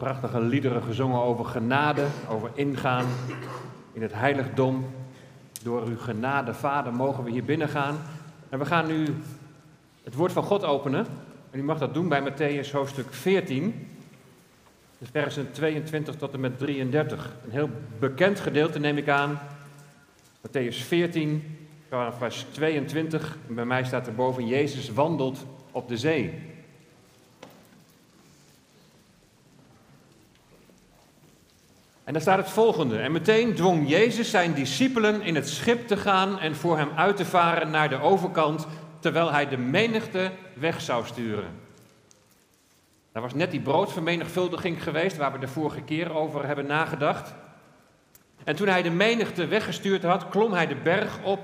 Prachtige liederen gezongen over genade, over ingaan in het heiligdom. Door uw genade, Vader, mogen we hier binnen gaan. En we gaan nu het woord van God openen. En u mag dat doen bij Matthäus hoofdstuk 14. Dus versen 22 tot en met 33. Een heel bekend gedeelte neem ik aan. Matthäus 14, vers 22. En bij mij staat er boven, Jezus wandelt op de zee. En daar staat het volgende. En meteen dwong Jezus zijn discipelen in het schip te gaan en voor hem uit te varen naar de overkant, terwijl hij de menigte weg zou sturen. Daar was net die broodvermenigvuldiging geweest, waar we de vorige keer over hebben nagedacht. En toen hij de menigte weggestuurd had, klom hij de berg op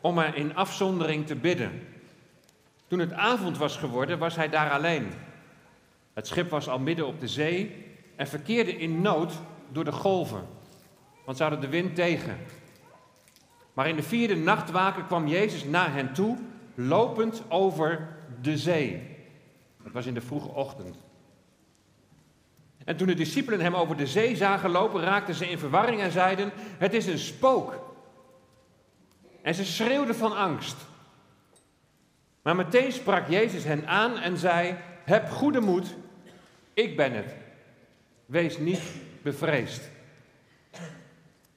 om er in afzondering te bidden. Toen het avond was geworden, was hij daar alleen. Het schip was al midden op de zee en verkeerde in nood door de golven, want ze hadden de wind tegen. Maar in de vierde nachtwaken kwam Jezus naar hen toe, lopend over de zee. Het was in de vroege ochtend. En toen de discipelen hem over de zee zagen lopen, raakten ze in verwarring en zeiden: Het is een spook. En ze schreeuwden van angst. Maar meteen sprak Jezus hen aan en zei: Heb goede moed, ik ben het. Wees niet bevreesd.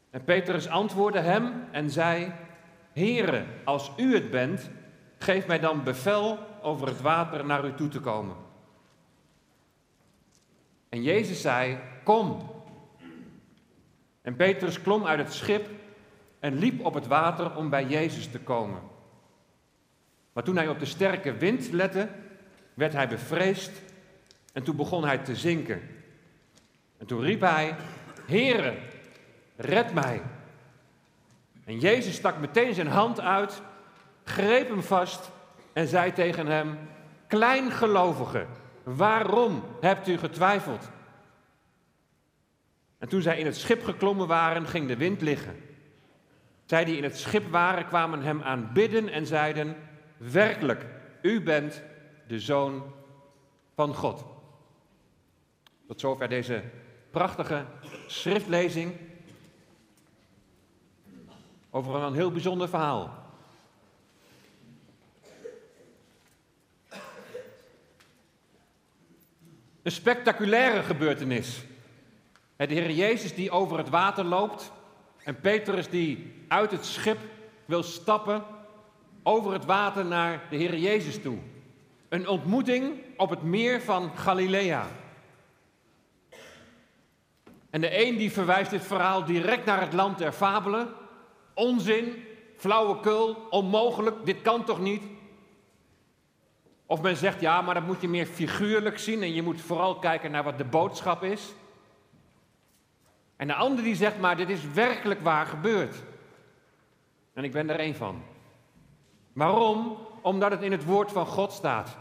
En Petrus antwoordde hem en zei: Heere, als u het bent, geef mij dan bevel over het water naar u toe te komen. En Jezus zei: Kom. En Petrus klom uit het schip en liep op het water om bij Jezus te komen. Maar toen hij op de sterke wind lette, werd hij bevreesd en toen begon hij te zinken. En toen riep hij, Heere, red mij. En Jezus stak meteen zijn hand uit, greep hem vast en zei tegen hem, Kleingelovige, waarom hebt u getwijfeld? En toen zij in het schip geklommen waren, ging de wind liggen. Zij die in het schip waren, kwamen hem aanbidden en zeiden, werkelijk, u bent de zoon van God. Tot zover deze prachtige schriftlezing over een heel bijzonder verhaal. Een spectaculaire gebeurtenis. De Heer Jezus die over het water loopt en Petrus die uit het schip wil stappen over het water naar de Heer Jezus toe. Een ontmoeting op het meer van Galilea. En de een die verwijst dit verhaal direct naar het land der fabelen. Onzin, flauwekul, onmogelijk, dit kan toch niet? Of men zegt ja, maar dat moet je meer figuurlijk zien en je moet vooral kijken naar wat de boodschap is. En de ander die zegt maar dit is werkelijk waar gebeurd. En ik ben er één van. Waarom? Omdat het in het woord van God staat.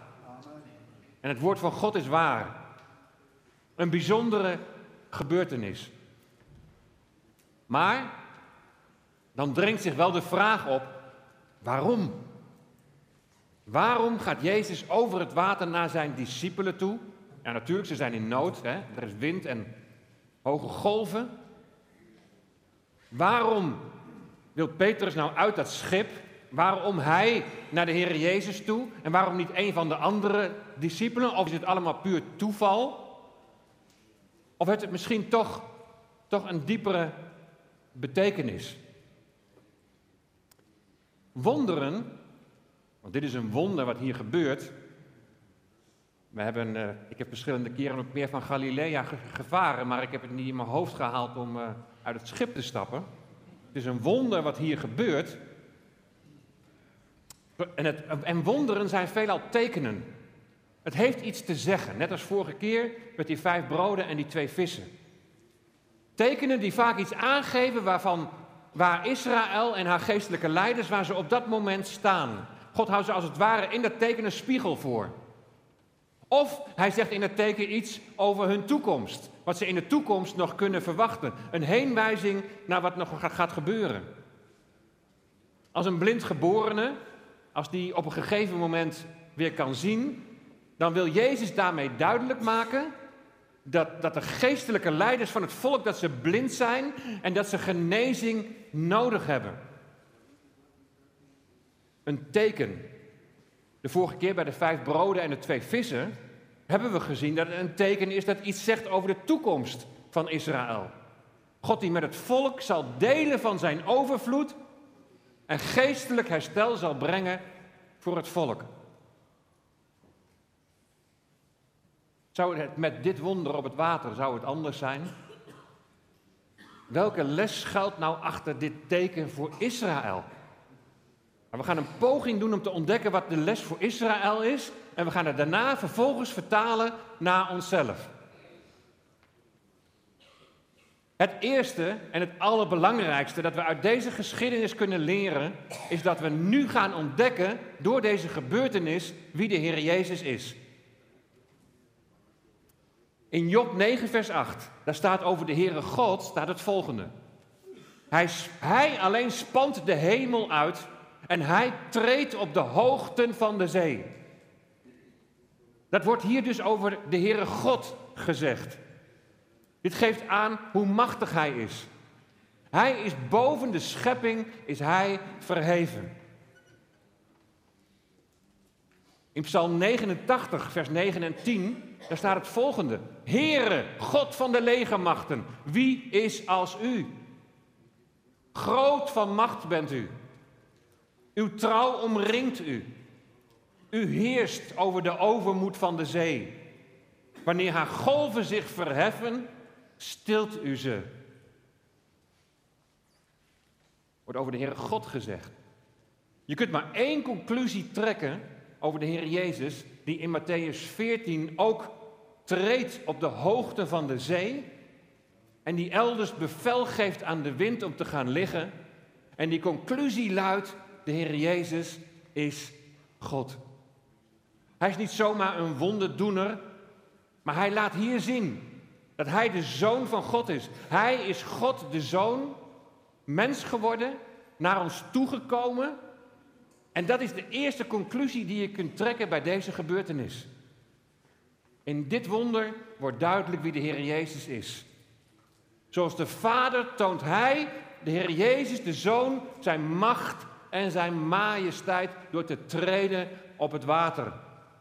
En het woord van God is waar. Een bijzondere gebeurtenis. Maar dan dringt zich wel de vraag op: waarom? Waarom gaat Jezus over het water naar zijn discipelen toe? Ja, natuurlijk, ze zijn in nood, hè? er is wind en hoge golven. Waarom wil Petrus nou uit dat schip? Waarom hij naar de Heer Jezus toe en waarom niet een van de andere discipelen? Of is het allemaal puur toeval? Of heeft het misschien toch, toch een diepere betekenis? Wonderen, want dit is een wonder wat hier gebeurt. We hebben, uh, ik heb verschillende keren op meer van Galilea gevaren, maar ik heb het niet in mijn hoofd gehaald om uh, uit het schip te stappen. Het is een wonder wat hier gebeurt. En, het, en wonderen zijn veelal tekenen. Het heeft iets te zeggen, net als vorige keer met die vijf broden en die twee vissen. Tekenen die vaak iets aangeven waarvan, waar Israël en haar geestelijke leiders, waar ze op dat moment staan. God houdt ze als het ware in dat teken een spiegel voor. Of hij zegt in het teken iets over hun toekomst. Wat ze in de toekomst nog kunnen verwachten. Een heenwijzing naar wat nog gaat gebeuren. Als een blind geborene, als die op een gegeven moment weer kan zien, dan wil Jezus daarmee duidelijk maken dat, dat de geestelijke leiders van het volk, dat ze blind zijn en dat ze genezing nodig hebben. Een teken. De vorige keer bij de vijf broden en de twee vissen hebben we gezien dat het een teken is dat iets zegt over de toekomst van Israël. God die met het volk zal delen van zijn overvloed en geestelijk herstel zal brengen voor het volk. Zou het met dit wonder op het water, zou het anders zijn? Welke les schuilt nou achter dit teken voor Israël? we gaan een poging doen om te ontdekken wat de les voor Israël is. En we gaan het daarna vervolgens vertalen naar onszelf. Het eerste en het allerbelangrijkste dat we uit deze geschiedenis kunnen leren, is dat we nu gaan ontdekken door deze gebeurtenis wie de Heer Jezus is. In Job 9, vers 8, daar staat over de Heere God, staat het volgende. Hij, hij alleen spant de hemel uit en hij treedt op de hoogten van de zee. Dat wordt hier dus over de Heere God gezegd. Dit geeft aan hoe machtig hij is. Hij is boven de schepping, is hij verheven. In Psalm 89, vers 9 en 10, daar staat het volgende. Heere, God van de legermachten, wie is als u? Groot van macht bent u. Uw trouw omringt u. U heerst over de overmoed van de zee. Wanneer haar golven zich verheffen, stilt u ze. Wordt over de Heere God gezegd. Je kunt maar één conclusie trekken over de Heer Jezus, die in Matthäus 14 ook treedt op de hoogte van de zee en die elders bevel geeft aan de wind om te gaan liggen. En die conclusie luidt, de Heer Jezus is God. Hij is niet zomaar een wonderdoener, maar hij laat hier zien dat hij de zoon van God is. Hij is God de zoon, mens geworden, naar ons toegekomen en dat is de eerste conclusie die je kunt trekken bij deze gebeurtenis. In dit wonder wordt duidelijk wie de Heer Jezus is. Zoals de Vader toont Hij, de Heer Jezus, de Zoon, zijn macht en zijn majesteit door te treden op het water.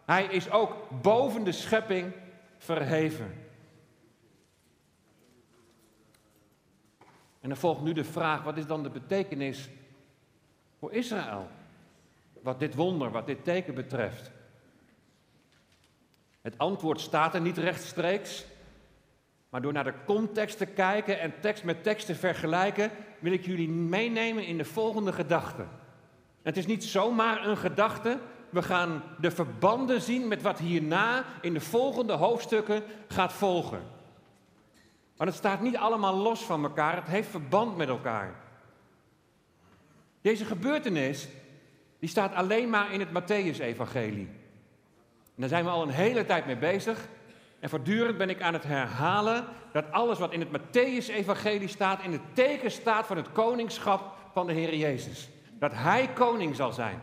Hij is ook boven de schepping verheven. En dan volgt nu de vraag: wat is dan de betekenis voor Israël? Wat dit wonder, wat dit teken betreft? Het antwoord staat er niet rechtstreeks, maar door naar de context te kijken en tekst met tekst te vergelijken, wil ik jullie meenemen in de volgende gedachte. Het is niet zomaar een gedachte, we gaan de verbanden zien met wat hierna in de volgende hoofdstukken gaat volgen. Want het staat niet allemaal los van elkaar, het heeft verband met elkaar. Deze gebeurtenis die staat alleen maar in het Matthäus-evangelie. En daar zijn we al een hele tijd mee bezig. En voortdurend ben ik aan het herhalen dat alles wat in het Matthäus-evangelie staat, in het teken staat van het koningschap van de Heer Jezus. Dat Hij koning zal zijn.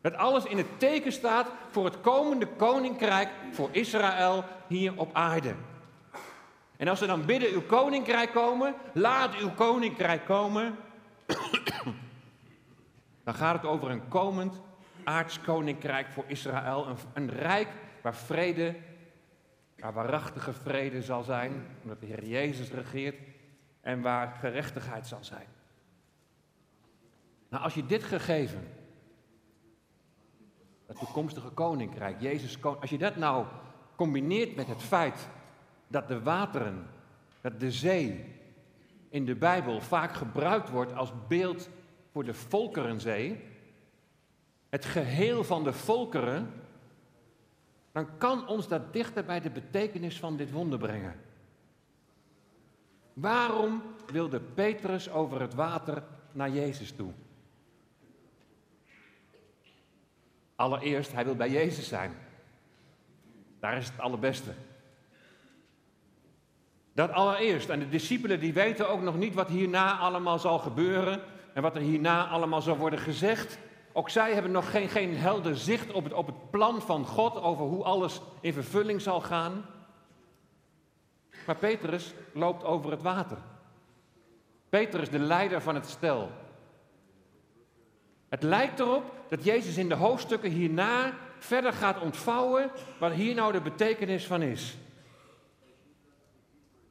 Dat alles in het teken staat voor het komende koninkrijk voor Israël hier op aarde. En als we dan bidden uw koninkrijk komen, laat uw koninkrijk komen, dan gaat het over een komend aardskoninkrijk voor Israël. Een, een rijk waar vrede, waar waarachtige vrede zal zijn, omdat de Heer Jezus regeert en waar gerechtigheid zal zijn. Nou, als je dit gegeven, het toekomstige koninkrijk, Jezus, als je dat nou combineert met het feit dat de wateren, dat de zee in de Bijbel vaak gebruikt wordt als beeld voor de Volkerenzee, het geheel van de volkeren, dan kan ons dat dichter bij de betekenis van dit wonder brengen. Waarom wilde Petrus over het water naar Jezus toe? Allereerst, hij wil bij Jezus zijn. Daar is het allerbeste. Dat allereerst. En de discipelen die weten ook nog niet wat hierna allemaal zal gebeuren en wat er hierna allemaal zal worden gezegd. Ook zij hebben nog geen, geen helder zicht op het, op het plan van God over hoe alles in vervulling zal gaan. Maar Petrus loopt over het water. Petrus, de leider van het stel. Het lijkt erop dat Jezus in de hoofdstukken hierna verder gaat ontvouwen wat hier nou de betekenis van is.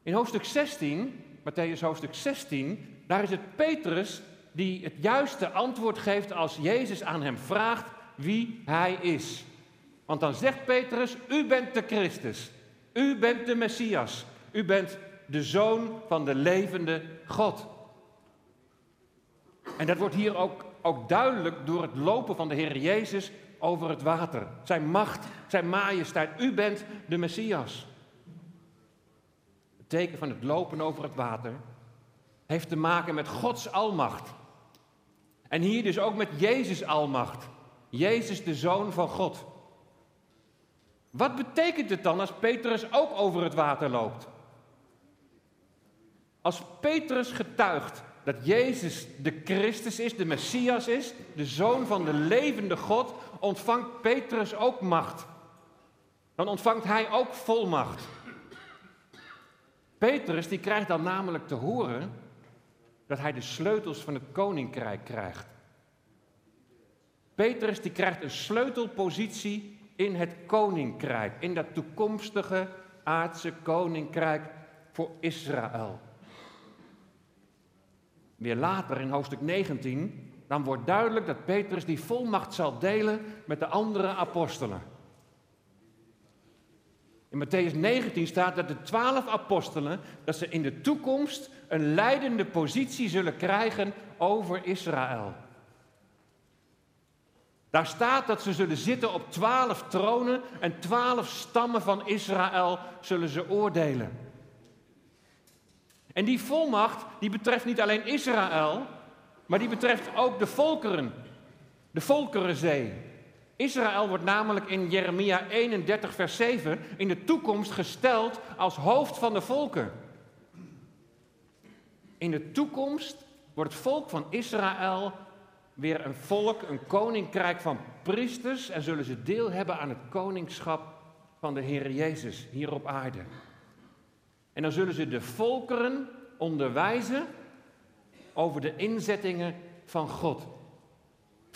In hoofdstuk 16, Matthäus hoofdstuk 16, daar is het Petrus die het juiste antwoord geeft als Jezus aan hem vraagt wie hij is. Want dan zegt Petrus, u bent de Christus, u bent de Messias, u bent de zoon van de levende God. En dat wordt hier ook, ook duidelijk door het lopen van de Heer Jezus over het water. Zijn macht, zijn majesteit, u bent de Messias. Het teken van het lopen over het water heeft te maken met Gods almacht. En hier dus ook met Jezus almacht. Jezus de Zoon van God. Wat betekent het dan als Petrus ook over het water loopt? Als Petrus getuigt dat Jezus de Christus is, de Messias is, de Zoon van de levende God, ontvangt Petrus ook macht. Dan ontvangt hij ook volmacht. Petrus die krijgt dan namelijk te horen dat hij de sleutels van het koninkrijk krijgt. Petrus die krijgt een sleutelpositie in het koninkrijk, in dat toekomstige aardse koninkrijk voor Israël. Weer later in hoofdstuk 19, dan wordt duidelijk dat Petrus die volmacht zal delen met de andere apostelen. In Matthäus 19 staat dat de twaalf apostelen, dat ze in de toekomst een leidende positie zullen krijgen over Israël. Daar staat dat ze zullen zitten op twaalf tronen en twaalf stammen van Israël zullen ze oordelen. En die volmacht die betreft niet alleen Israël, maar die betreft ook de volkeren, de volkerenzee. Israël wordt namelijk in Jeremia 31, vers 7 in de toekomst gesteld als hoofd van de volken. In de toekomst wordt het volk van Israël weer een volk, een koninkrijk van priesters en zullen ze deel hebben aan het koningschap van de Heer Jezus hier op aarde. En dan zullen ze de volkeren onderwijzen over de inzettingen van God.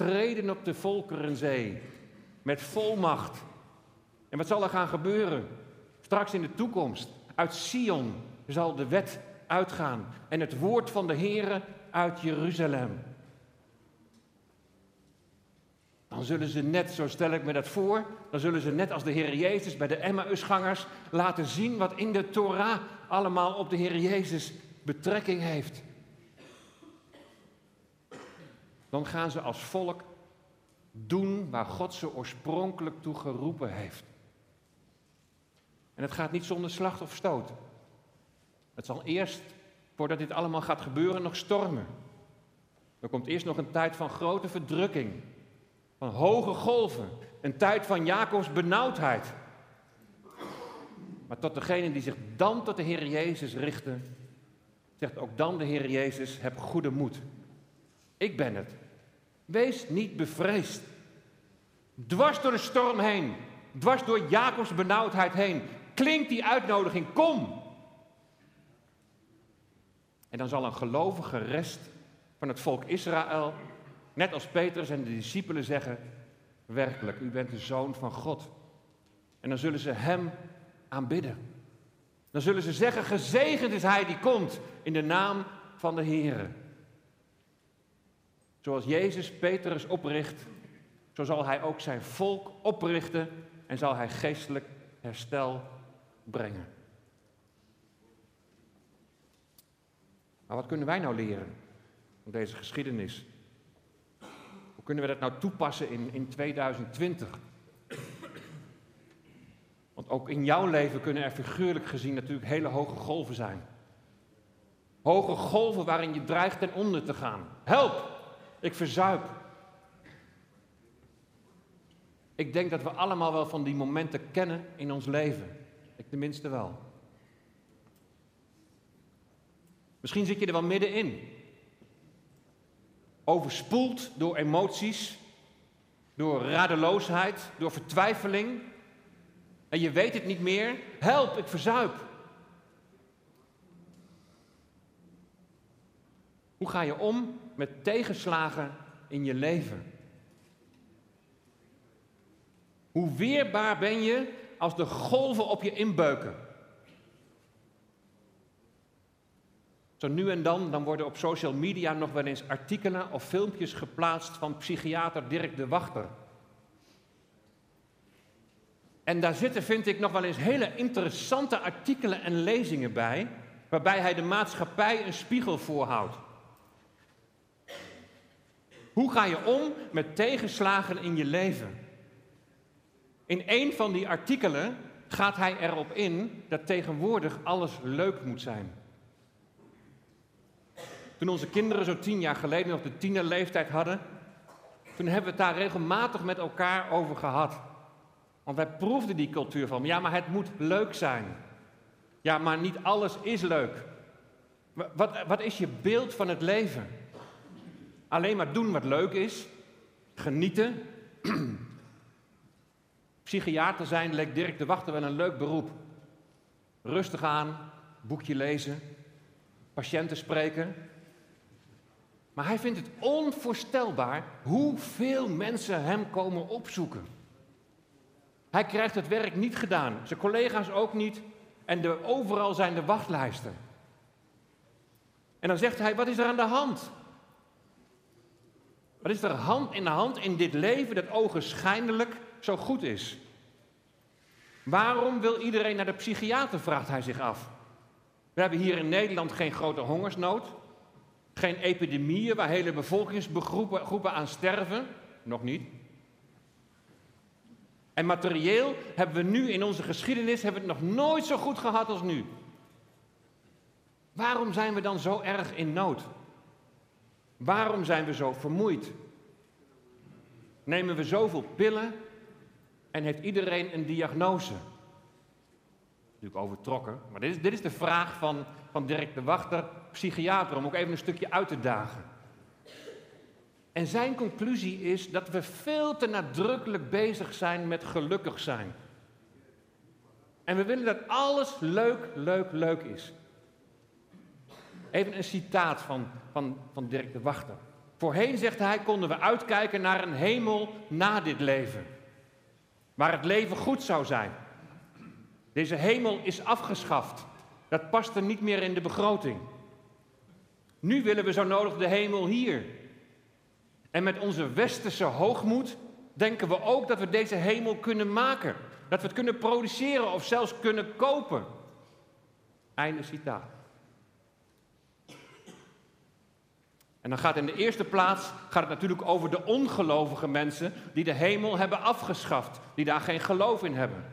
Treden op de volkerenzee met volmacht. En wat zal er gaan gebeuren? Straks in de toekomst. Uit Sion zal de wet uitgaan en het woord van de Heere uit Jeruzalem. Dan zullen ze net, zo stel ik me dat voor, dan zullen ze net als de Heer Jezus bij de Emmausgangers laten zien wat in de Torah allemaal op de Heer Jezus betrekking heeft. Dan gaan ze als volk doen waar God ze oorspronkelijk toe geroepen heeft. En het gaat niet zonder slacht of stoot. Het zal eerst, voordat dit allemaal gaat gebeuren, nog stormen. Er komt eerst nog een tijd van grote verdrukking, van hoge golven, een tijd van Jacobs benauwdheid. Maar tot degenen die zich dan tot de Heer Jezus richten, zegt ook dan de Heer Jezus, heb goede moed. Ik ben het. Wees niet bevreesd. Dwars door de storm heen, dwars door Jacobs benauwdheid heen, klinkt die uitnodiging, kom. En dan zal een gelovige rest van het volk Israël, net als Petrus en de discipelen zeggen, werkelijk, u bent de zoon van God. En dan zullen ze hem aanbidden. Dan zullen ze zeggen, gezegend is hij die komt in de naam van de Heer. Zoals Jezus Petrus opricht, zo zal hij ook zijn volk oprichten en zal hij geestelijk herstel brengen. Maar wat kunnen wij nou leren van deze geschiedenis? Hoe kunnen we dat nou toepassen in, in 2020? Want ook in jouw leven kunnen er figuurlijk gezien natuurlijk hele hoge golven zijn. Hoge golven waarin je dreigt ten onder te gaan. Help! Ik verzuip. Ik denk dat we allemaal wel van die momenten kennen in ons leven. Ik tenminste wel. Misschien zit je er wel middenin. Overspoeld door emoties, door radeloosheid, door vertwijfeling. En je weet het niet meer. Help, ik verzuip. Hoe ga je om met tegenslagen in je leven? Hoe weerbaar ben je als de golven op je inbeuken? Zo nu en dan, dan worden op social media nog wel eens artikelen of filmpjes geplaatst van psychiater Dirk de Wachter. En daar zitten, vind ik, nog wel eens hele interessante artikelen en lezingen bij, waarbij hij de maatschappij een spiegel voorhoudt. Hoe ga je om met tegenslagen in je leven? In een van die artikelen gaat hij erop in dat tegenwoordig alles leuk moet zijn. Toen onze kinderen zo tien jaar geleden nog de tienerleeftijd hadden, toen hebben we het daar regelmatig met elkaar over gehad. Want wij proefden die cultuur van, ja, maar het moet leuk zijn. Ja, maar niet alles is leuk. Wat, wat is je beeld van het leven? Alleen maar doen wat leuk is, genieten. Psychiater zijn leek Dirk de Wachter wel een leuk beroep. Rustig aan, boekje lezen, patiënten spreken. Maar hij vindt het onvoorstelbaar hoeveel mensen hem komen opzoeken. Hij krijgt het werk niet gedaan, zijn collega's ook niet. En de, overal zijn de wachtlijsten. En dan zegt hij: Wat is er aan de hand? Wat is er hand in hand in dit leven dat ogenschijnlijk zo goed is? Waarom wil iedereen naar de psychiater, vraagt hij zich af. We hebben hier in Nederland geen grote hongersnood, geen epidemieën waar hele bevolkingsgroepen aan sterven, nog niet. En materieel hebben we nu in onze geschiedenis hebben we het nog nooit zo goed gehad als nu. Waarom zijn we dan zo erg in nood? Waarom zijn we zo vermoeid? Nemen we zoveel pillen en heeft iedereen een diagnose? Natuurlijk overtrokken, maar dit is, dit is de vraag van, van Dirk de Wachter, psychiater, om ook even een stukje uit te dagen. En zijn conclusie is dat we veel te nadrukkelijk bezig zijn met gelukkig zijn. En we willen dat alles leuk, leuk, leuk is. Even een citaat van, van, van Dirk de Wachter. Voorheen, zegt hij, konden we uitkijken naar een hemel na dit leven. Waar het leven goed zou zijn. Deze hemel is afgeschaft. Dat past er niet meer in de begroting. Nu willen we zo nodig de hemel hier. En met onze westerse hoogmoed denken we ook dat we deze hemel kunnen maken. Dat we het kunnen produceren of zelfs kunnen kopen. Einde citaat. En dan gaat in de eerste plaats gaat het natuurlijk over de ongelovige mensen die de hemel hebben afgeschaft, die daar geen geloof in hebben.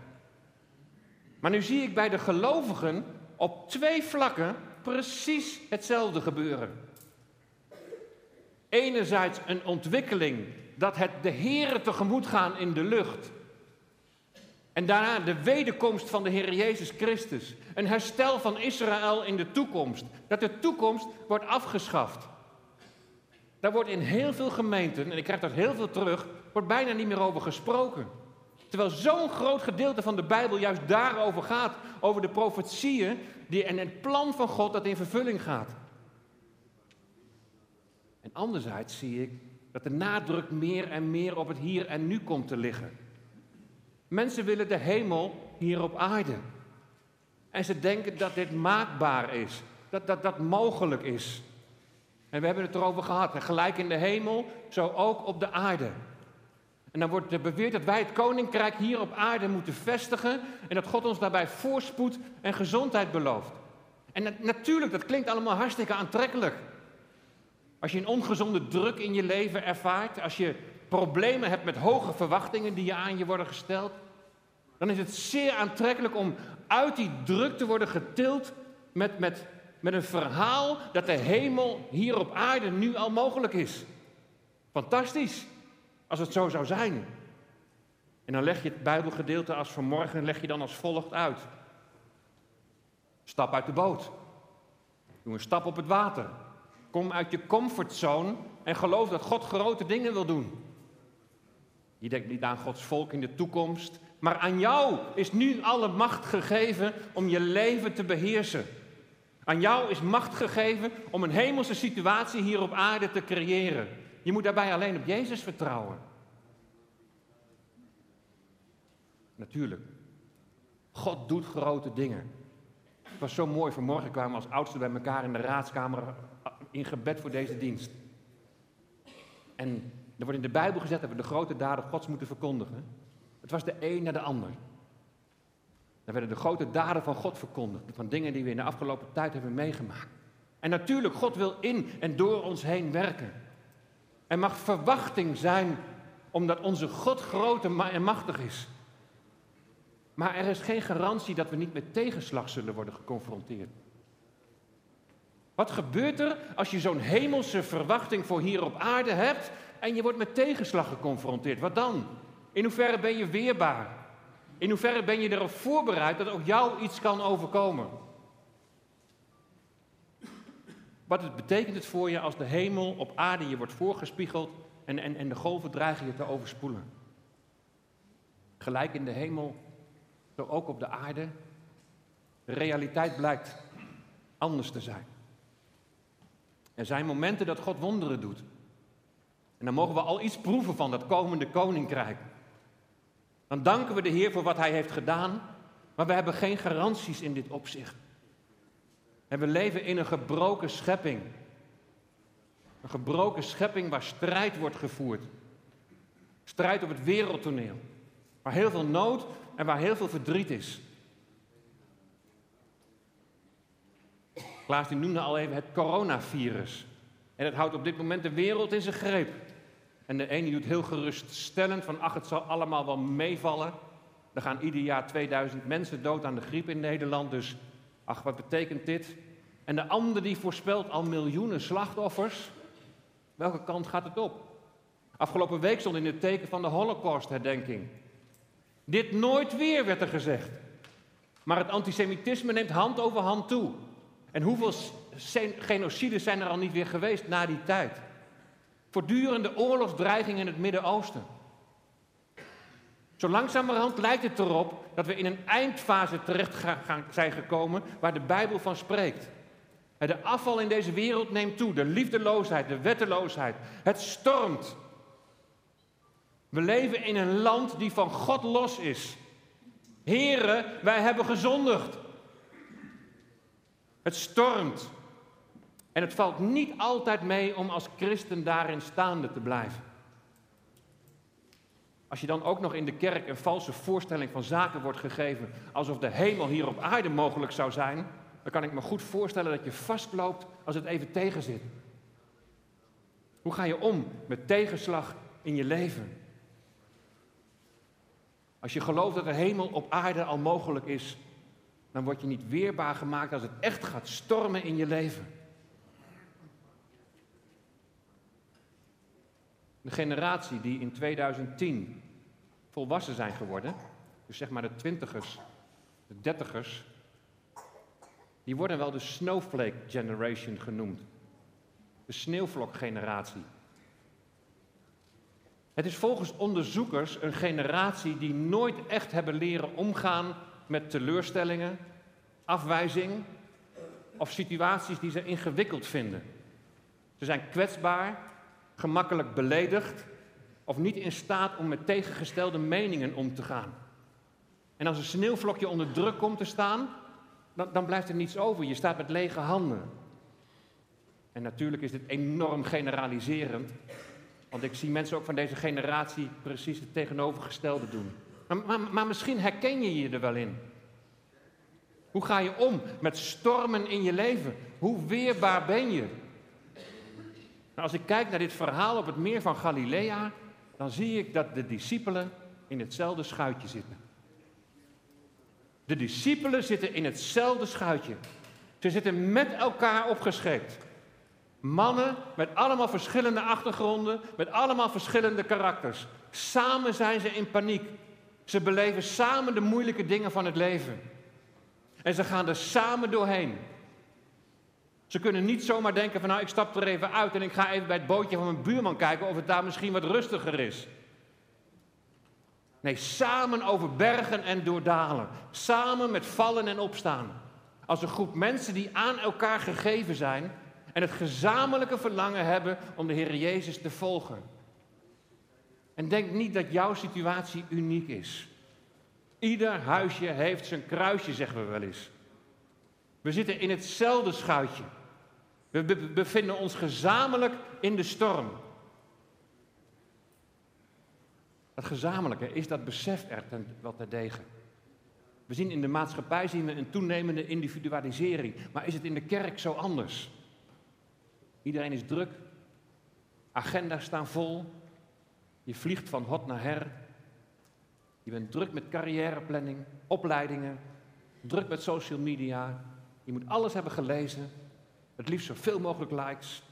Maar nu zie ik bij de gelovigen op twee vlakken precies hetzelfde gebeuren. Enerzijds een ontwikkeling dat het de Heere tegemoet gaan in de lucht. En daarna de wederkomst van de Heer Jezus Christus. Een herstel van Israël in de toekomst. Dat de toekomst wordt afgeschaft. Daar wordt in heel veel gemeenten, en ik krijg dat heel veel terug, wordt bijna niet meer over gesproken. Terwijl zo'n groot gedeelte van de Bijbel juist daarover gaat. Over de profetieën die, en het plan van God dat in vervulling gaat. En anderzijds zie ik dat de nadruk meer en meer op het hier en nu komt te liggen. Mensen willen de hemel hier op aarde. En ze denken dat dit maakbaar is, dat dat, dat mogelijk is. En we hebben het erover gehad. gelijk in de hemel, zo ook op de aarde. En dan wordt er beweerd dat wij het koninkrijk hier op aarde moeten vestigen. En dat God ons daarbij voorspoed en gezondheid belooft. En natuurlijk, dat klinkt allemaal hartstikke aantrekkelijk. Als je een ongezonde druk in je leven ervaart, als je problemen hebt met hoge verwachtingen die je aan je worden gesteld, dan is het zeer aantrekkelijk om uit die druk te worden getild met, met, met een verhaal dat de hemel hier op aarde nu al mogelijk is. Fantastisch, als het zo zou zijn. En dan leg je het Bijbelgedeelte als vanmorgen leg je dan als volgt uit. Stap uit de boot. Doe een stap op het water. Kom uit je comfortzone en geloof dat God grote dingen wil doen. Je denkt niet aan Gods volk in de toekomst, maar aan jou is nu alle macht gegeven om je leven te beheersen. Aan jou is macht gegeven om een hemelse situatie hier op aarde te creëren. Je moet daarbij alleen op Jezus vertrouwen. Natuurlijk. God doet grote dingen. Het was zo mooi, vanmorgen kwamen we als oudsten bij elkaar in de raadskamer eh, in gebed voor deze dienst. En er wordt in de Bijbel gezet dat we de grote daden Gods moeten verkondigen. Het was de een naar de ander. Dan werden de grote daden van God verkondigd. Van dingen die we in de afgelopen tijd hebben meegemaakt. En natuurlijk, God wil in en door ons heen werken. Er mag verwachting zijn omdat onze God groot en machtig is. Maar er is geen garantie dat we niet met tegenslag zullen worden geconfronteerd. Wat gebeurt er als je zo'n hemelse verwachting voor hier op aarde hebt en je wordt met tegenslag geconfronteerd? Wat dan? In hoeverre ben je weerbaar? In hoeverre ben je erop voorbereid dat ook jou iets kan overkomen? Wat betekent het voor je als de hemel op aarde je wordt voorgespiegeld en, en, en de golven dreigen je te overspoelen? Gelijk in de hemel, zo ook op de aarde. De realiteit blijkt anders te zijn. Er zijn momenten dat God wonderen doet. En dan mogen we al iets proeven van dat komende koninkrijk. Dan danken we de Heer voor wat Hij heeft gedaan, maar we hebben geen garanties in dit opzicht. En we leven in een gebroken schepping. Een gebroken schepping waar strijd wordt gevoerd. Strijd op het wereldtoneel. Waar heel veel nood en waar heel veel verdriet is. Klaas die noemde al even het coronavirus. En het houdt op dit moment de wereld in zijn greep. En de ene doet heel geruststellend van ach, het zal allemaal wel meevallen. Er gaan ieder jaar 2000 mensen dood aan de griep in Nederland, dus ach, wat betekent dit? En de ander die voorspelt al miljoenen slachtoffers. Welke kant gaat het op? Afgelopen week stond in het teken van de Holocaust-herdenking. Dit nooit weer, werd er gezegd. Maar het antisemitisme neemt hand over hand toe. En hoeveel genocides zijn er al niet weer geweest na die tijd? Voortdurende oorlogsdreiging in het Midden-Oosten. Zo langzamerhand lijkt het erop dat we in een eindfase terecht zijn gekomen waar de Bijbel van spreekt. De afval in deze wereld neemt toe, de liefdeloosheid, de wetteloosheid. Het stormt. We leven in een land die van God los is. Heren, wij hebben gezondigd. Het stormt. En het valt niet altijd mee om als christen daarin staande te blijven. Als je dan ook nog in de kerk een valse voorstelling van zaken wordt gegeven, alsof de hemel hier op aarde mogelijk zou zijn, dan kan ik me goed voorstellen dat je vastloopt als het even tegenzit. Hoe ga je om met tegenslag in je leven? Als je gelooft dat de hemel op aarde al mogelijk is, dan word je niet weerbaar gemaakt als het echt gaat stormen in je leven. De generatie die in 2010 volwassen zijn geworden, dus zeg maar de twintigers, de dertigers, die worden wel de snowflake generation genoemd. De sneeuwvlokgeneratie. Het is volgens onderzoekers een generatie die nooit echt hebben leren omgaan met teleurstellingen, afwijzing of situaties die ze ingewikkeld vinden. Ze zijn kwetsbaar, gemakkelijk beledigd of niet in staat om met tegengestelde meningen om te gaan. En als een sneeuwvlokje onder druk komt te staan, dan, dan blijft er niets over. Je staat met lege handen. En natuurlijk is dit enorm generaliserend, want ik zie mensen ook van deze generatie precies het tegenovergestelde doen. Maar, maar, maar, misschien herken je je er wel in. Hoe ga je om met stormen in je leven? Hoe weerbaar ben je? Nou, als ik kijk naar dit verhaal op het meer van Galilea, dan zie ik dat de discipelen in hetzelfde schuitje zitten. De discipelen zitten in hetzelfde schuitje. Ze zitten met elkaar opgescheept. Mannen met allemaal verschillende achtergronden, met allemaal verschillende karakters. Samen zijn ze in paniek. Ze beleven samen de moeilijke dingen van het leven. En ze gaan er samen doorheen. Ze kunnen niet zomaar denken van nou ik stap er even uit en ik ga even bij het bootje van mijn buurman kijken of het daar misschien wat rustiger is. Nee, samen over bergen en doordalen. Samen met vallen en opstaan. als een groep mensen die aan elkaar gegeven zijn en het gezamenlijke verlangen hebben om de Heer Jezus te volgen. En denk niet dat jouw situatie uniek is. Ieder huisje heeft zijn kruisje, zeggen we wel eens. We zitten in hetzelfde schuitje. We bevinden ons gezamenlijk in de storm. Het gezamenlijke is dat besef er ten, wat degen. We zien in de maatschappij zien we een toenemende individualisering. Maar is het in de kerk zo anders? Iedereen is druk. Agenda's staan vol. Je vliegt van hot naar her. Je bent druk met carrièreplanning, opleidingen, druk met social media. Je moet alles hebben gelezen. Het liefst zoveel mogelijk likes.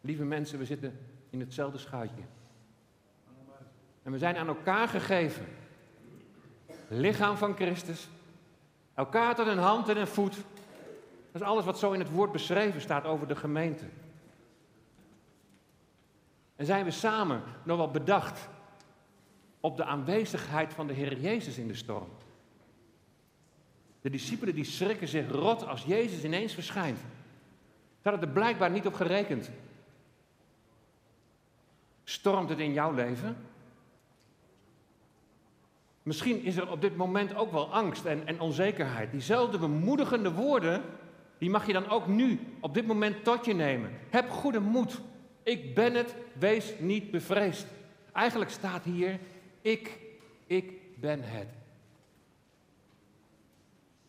Lieve mensen, we zitten in hetzelfde schuitje. En we zijn aan elkaar gegeven. Lichaam van Christus. Elkaar tot een hand en een voet. Dat is alles wat zo in het woord beschreven staat over de gemeente. En zijn we samen nog wel bedacht op de aanwezigheid van de Heer Jezus in de storm. De discipelen die schrikken zich rot als Jezus ineens verschijnt. Ze hadden er blijkbaar niet op gerekend. Stormt het in jouw leven? Misschien is er op dit moment ook wel angst en, en onzekerheid. Diezelfde bemoedigende woorden, die mag je dan ook nu, op dit moment, tot je nemen. Heb goede moed. Ik ben het, wees niet bevreesd. Eigenlijk staat hier, ik, ik ben het.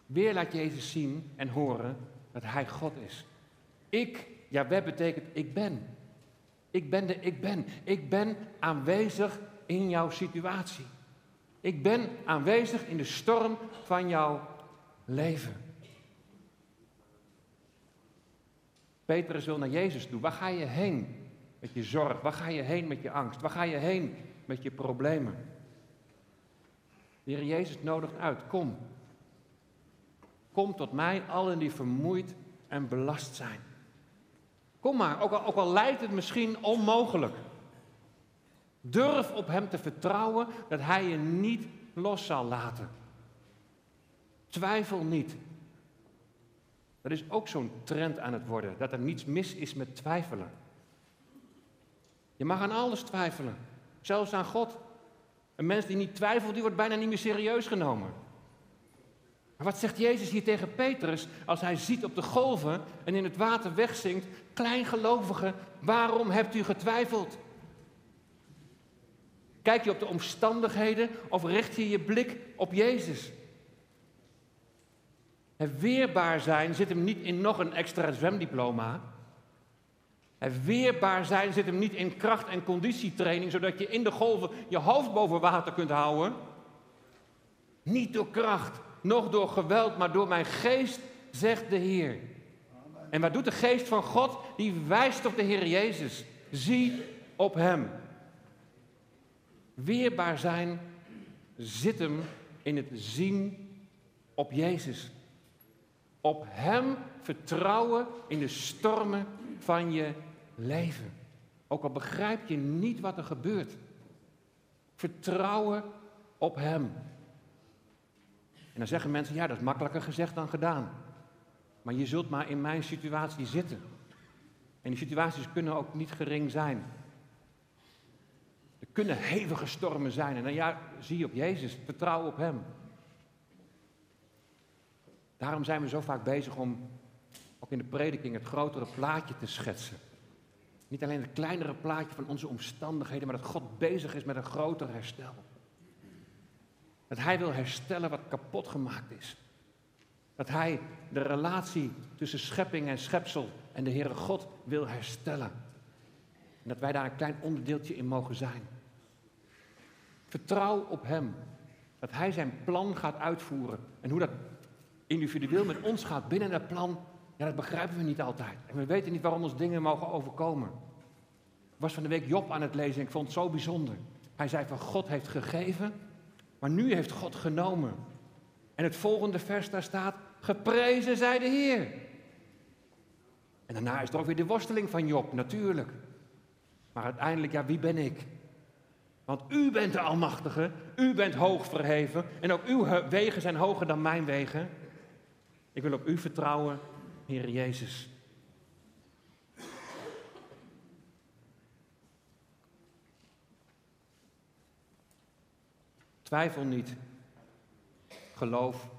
Weer laat Jezus zien en horen dat Hij God is. Ik, ja, wat betekent ik ben. Ik ben de ik ben. Ik ben aanwezig in jouw situatie. Ik ben aanwezig in de storm van jouw leven. Petrus wil naar Jezus toe. Waar ga je heen met je zorg? Waar ga je heen met je angst? Waar ga je heen met je problemen? De Heer Jezus nodigt uit. Kom. Kom tot mij, allen die vermoeid en belast zijn. Kom maar, ook al, ook al lijkt het misschien onmogelijk. Durf op Hem te vertrouwen dat Hij je niet los zal laten. Twijfel niet. Dat is ook zo'n trend aan het worden, dat er niets mis is met twijfelen. Je mag aan alles twijfelen, zelfs aan God. Een mens die niet twijfelt, die wordt bijna niet meer serieus genomen. Maar wat zegt Jezus hier tegen Petrus als hij ziet op de golven en in het water wegzinkt, kleingelovige, waarom hebt u getwijfeld? Kijk je op de omstandigheden of richt je je blik op Jezus? Het weerbaar zijn zit hem niet in nog een extra zwemdiploma. Het weerbaar zijn zit hem niet in kracht- en conditietraining, zodat je in de golven je hoofd boven water kunt houden. Niet door kracht, noch door geweld, maar door mijn geest, zegt de Heer. En wat doet de geest van God? Die wijst op de Heer Jezus. Zie op Hem. Weerbaar zijn zit hem in het zien op Jezus. Op Hem vertrouwen in de stormen van je leven. Ook al begrijp je niet wat er gebeurt. Vertrouwen op Hem. En dan zeggen mensen, ja, dat is makkelijker gezegd dan gedaan. Maar je zult maar in mijn situatie zitten. En die situaties kunnen ook niet gering zijn. Er kunnen hevige stormen zijn. En dan ja, zie je op Jezus, vertrouw op Hem. Daarom zijn we zo vaak bezig om ook in de prediking het grotere plaatje te schetsen. Niet alleen het kleinere plaatje van onze omstandigheden, maar dat God bezig is met een groter herstel. Dat Hij wil herstellen wat kapot gemaakt is. Dat Hij de relatie tussen schepping en schepsel en de Heere God wil herstellen. En dat wij daar een klein onderdeeltje in mogen zijn. Vertrouw op Hem. Dat Hij zijn plan gaat uitvoeren. En hoe dat individueel met ons gaat binnen dat plan, ja, dat begrijpen we niet altijd. En we weten niet waarom ons dingen mogen overkomen. Ik was van de week Job aan het lezen en ik vond het zo bijzonder. Hij zei van God heeft gegeven, maar nu heeft God genomen. En het volgende vers daar staat, geprezen zij de Heer. En daarna is er ook weer de worsteling van Job, natuurlijk. Maar uiteindelijk, ja, wie ben ik? Want u bent de Almachtige, u bent hoog verheven en ook uw wegen zijn hoger dan mijn wegen. Ik wil op u vertrouwen, Heer Jezus. Twijfel niet. Geloof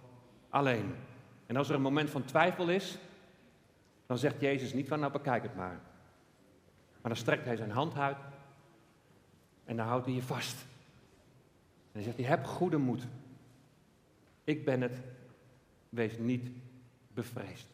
alleen. En als er een moment van twijfel is, dan zegt Jezus niet van nou bekijk het maar. Maar dan strekt hij zijn hand uit en dan houdt hij je vast. En dan zegt hij, heb goede moed. Ik ben het, wees niet bevreesd.